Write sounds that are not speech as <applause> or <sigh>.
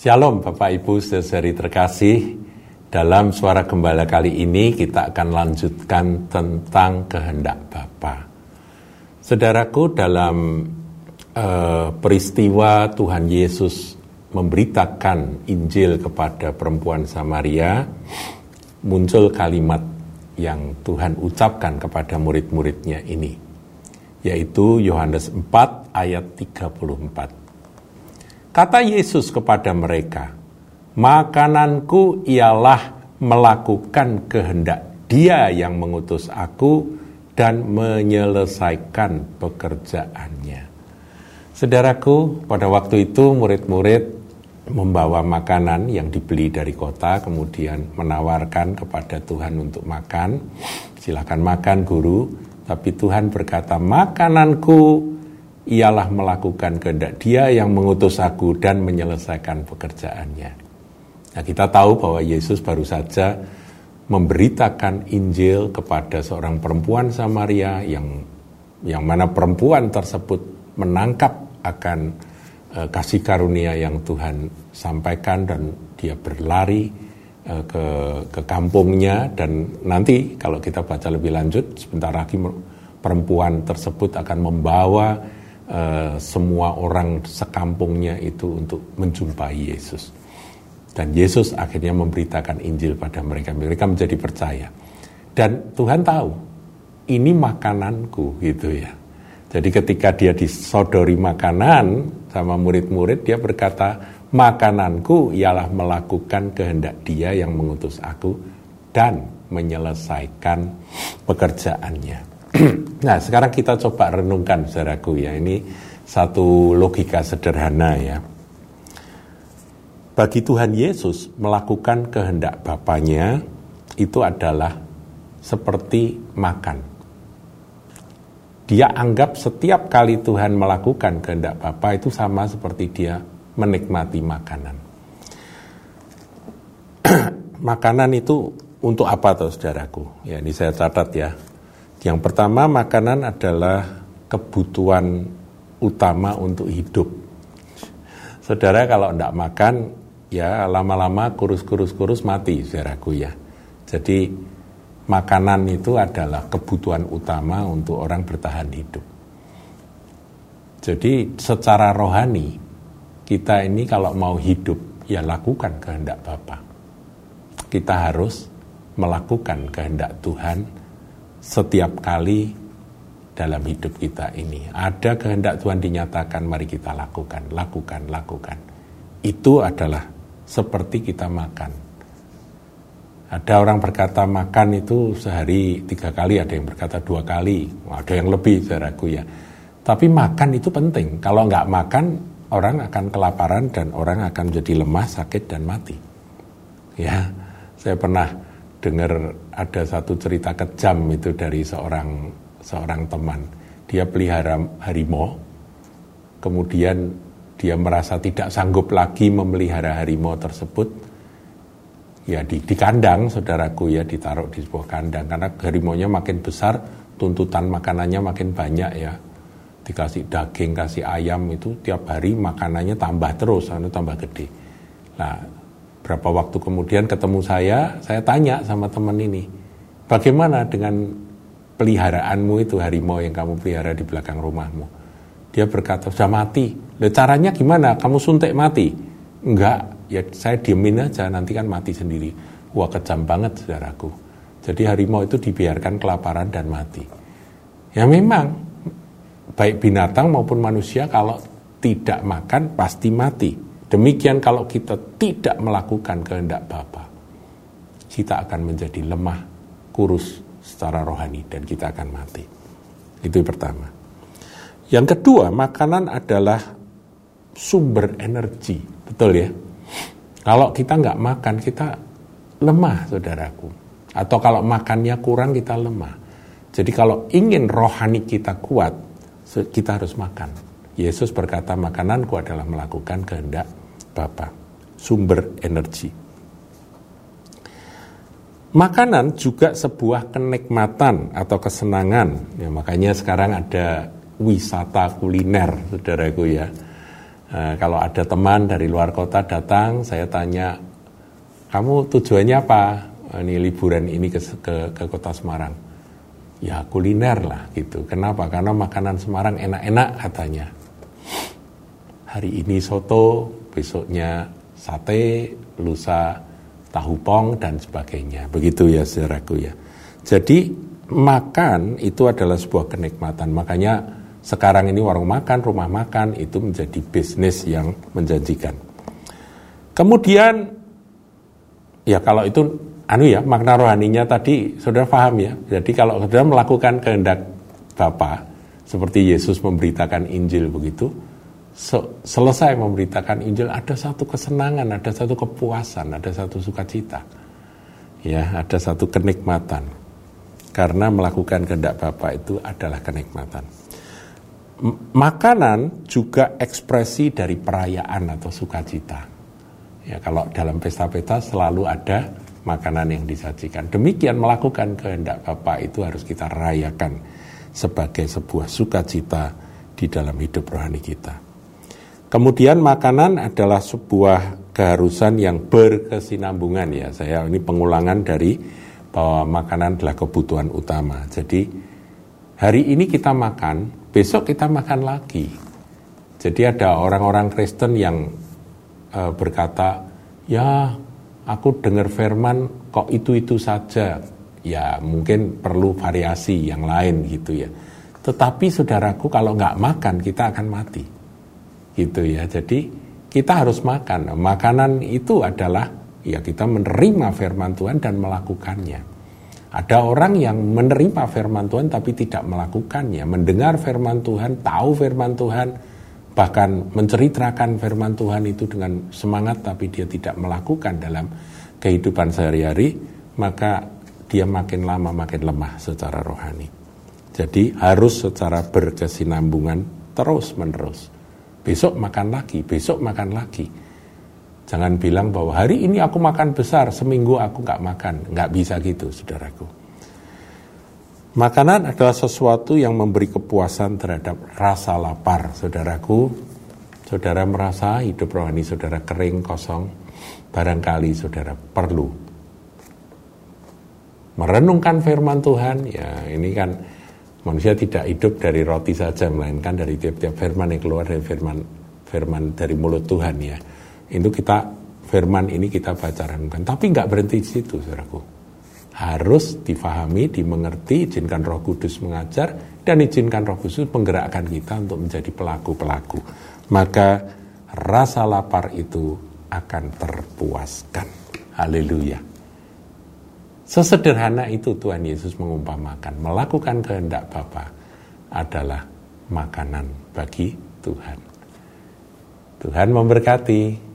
Shalom Bapak Ibu saudari terkasih Dalam suara gembala kali ini kita akan lanjutkan tentang kehendak Bapa. Saudaraku dalam uh, peristiwa Tuhan Yesus memberitakan Injil kepada perempuan Samaria muncul kalimat yang Tuhan ucapkan kepada murid-muridnya ini yaitu Yohanes 4 ayat 34 Kata Yesus kepada mereka, "Makananku ialah melakukan kehendak Dia yang mengutus aku dan menyelesaikan pekerjaannya." Saudaraku, pada waktu itu murid-murid membawa makanan yang dibeli dari kota, kemudian menawarkan kepada Tuhan untuk makan. Silakan makan, Guru. Tapi Tuhan berkata, "Makananku ialah melakukan kehendak dia yang mengutus aku dan menyelesaikan pekerjaannya. Nah, kita tahu bahwa Yesus baru saja memberitakan Injil kepada seorang perempuan Samaria yang yang mana perempuan tersebut menangkap akan uh, kasih karunia yang Tuhan sampaikan dan dia berlari uh, ke ke kampungnya dan nanti kalau kita baca lebih lanjut sebentar lagi perempuan tersebut akan membawa uh, semua orang sekampungnya itu untuk menjumpai Yesus. Dan Yesus akhirnya memberitakan Injil pada mereka. Mereka menjadi percaya. Dan Tuhan tahu, ini makananku gitu ya. Jadi ketika dia disodori makanan sama murid-murid, dia berkata, makananku ialah melakukan kehendak dia yang mengutus aku dan menyelesaikan pekerjaannya. <clears throat> nah, sekarang kita coba renungkan saudaraku ya. Ini satu logika sederhana ya. Bagi Tuhan Yesus melakukan kehendak Bapaknya itu adalah seperti makan. Dia anggap setiap kali Tuhan melakukan kehendak Bapa itu sama seperti dia menikmati makanan. <clears throat> makanan itu untuk apa tuh saudaraku? Ya ini saya catat ya. Yang pertama makanan adalah kebutuhan utama untuk hidup. Saudara kalau tidak makan ya lama-lama kurus-kurus-kurus mati saudaraku ya. Jadi makanan itu adalah kebutuhan utama untuk orang bertahan hidup. Jadi secara rohani kita ini kalau mau hidup ya lakukan kehendak Bapa. Kita harus melakukan kehendak Tuhan setiap kali dalam hidup kita ini. Ada kehendak Tuhan dinyatakan, mari kita lakukan, lakukan, lakukan. Itu adalah seperti kita makan. Ada orang berkata makan itu sehari tiga kali, ada yang berkata dua kali, ada yang lebih, saya ragu ya. Tapi makan itu penting. Kalau nggak makan, orang akan kelaparan dan orang akan menjadi lemah, sakit, dan mati. Ya, saya pernah dengar ada satu cerita kejam itu dari seorang seorang teman. Dia pelihara harimau, kemudian dia merasa tidak sanggup lagi memelihara harimau tersebut. Ya di, di kandang, saudaraku ya ditaruh di sebuah kandang karena harimau-nya makin besar, tuntutan makanannya makin banyak ya. Dikasih daging, kasih ayam itu tiap hari makanannya tambah terus, tambah gede. Nah, Berapa waktu kemudian ketemu saya, saya tanya sama teman ini, bagaimana dengan peliharaanmu itu harimau yang kamu pelihara di belakang rumahmu? Dia berkata, sudah mati. Loh, caranya gimana? Kamu suntik mati? Enggak, ya saya diemin aja, nanti kan mati sendiri. Wah kejam banget saudaraku. Jadi harimau itu dibiarkan kelaparan dan mati. Ya memang, baik binatang maupun manusia kalau tidak makan pasti mati. Demikian kalau kita tidak melakukan kehendak Bapa, kita akan menjadi lemah, kurus secara rohani dan kita akan mati. Itu yang pertama. Yang kedua, makanan adalah sumber energi, betul ya? Kalau kita nggak makan, kita lemah, saudaraku. Atau kalau makannya kurang, kita lemah. Jadi kalau ingin rohani kita kuat, kita harus makan. Yesus berkata, makananku adalah melakukan kehendak Bapa, sumber energi. Makanan juga sebuah kenikmatan atau kesenangan. Ya, makanya sekarang ada wisata kuliner, saudaraku ya. Nah, kalau ada teman dari luar kota datang, saya tanya, kamu tujuannya apa? Ini liburan ini ke, ke, ke kota Semarang. Ya kuliner lah gitu. Kenapa? Karena makanan Semarang enak-enak katanya. Hari ini soto, besoknya sate, lusa tahu pong dan sebagainya. Begitu ya saudaraku ya. Jadi makan itu adalah sebuah kenikmatan. Makanya sekarang ini warung makan, rumah makan itu menjadi bisnis yang menjanjikan. Kemudian ya kalau itu anu ya makna rohaninya tadi sudah paham ya. Jadi kalau sudah melakukan kehendak Bapa seperti Yesus memberitakan Injil begitu, selesai memberitakan Injil ada satu kesenangan, ada satu kepuasan, ada satu sukacita. Ya, ada satu kenikmatan. Karena melakukan kehendak Bapa itu adalah kenikmatan makanan juga ekspresi dari perayaan atau sukacita. Ya, kalau dalam pesta-pesta selalu ada makanan yang disajikan. Demikian melakukan kehendak Bapak itu harus kita rayakan sebagai sebuah sukacita di dalam hidup rohani kita. Kemudian makanan adalah sebuah keharusan yang berkesinambungan ya. Saya ini pengulangan dari bahwa makanan adalah kebutuhan utama. Jadi hari ini kita makan besok kita makan lagi. Jadi ada orang-orang Kristen yang uh, berkata, ya aku dengar firman kok itu-itu saja. Ya mungkin perlu variasi yang lain gitu ya. Tetapi saudaraku kalau nggak makan kita akan mati. Gitu ya. Jadi kita harus makan. Makanan itu adalah ya kita menerima firman Tuhan dan melakukannya. Ada orang yang menerima firman Tuhan tapi tidak melakukannya, mendengar firman Tuhan, tahu firman Tuhan, bahkan menceritakan firman Tuhan itu dengan semangat tapi dia tidak melakukan dalam kehidupan sehari-hari, maka dia makin lama makin lemah secara rohani. Jadi harus secara berkesinambungan terus-menerus. Besok makan lagi, besok makan lagi. Jangan bilang bahwa hari ini aku makan besar, seminggu aku nggak makan. Nggak bisa gitu, saudaraku. Makanan adalah sesuatu yang memberi kepuasan terhadap rasa lapar, saudaraku. Saudara merasa hidup rohani saudara kering, kosong, barangkali saudara perlu merenungkan firman Tuhan. Ya, ini kan manusia tidak hidup dari roti saja, melainkan dari tiap-tiap firman yang keluar dari firman firman dari mulut Tuhan ya itu kita firman ini kita baca renungkan. Tapi nggak berhenti di situ, saudaraku. Harus difahami, dimengerti, izinkan roh kudus mengajar, dan izinkan roh kudus menggerakkan kita untuk menjadi pelaku-pelaku. Maka rasa lapar itu akan terpuaskan. Haleluya. Sesederhana itu Tuhan Yesus mengumpamakan. Melakukan kehendak Bapa adalah makanan bagi Tuhan. Tuhan memberkati.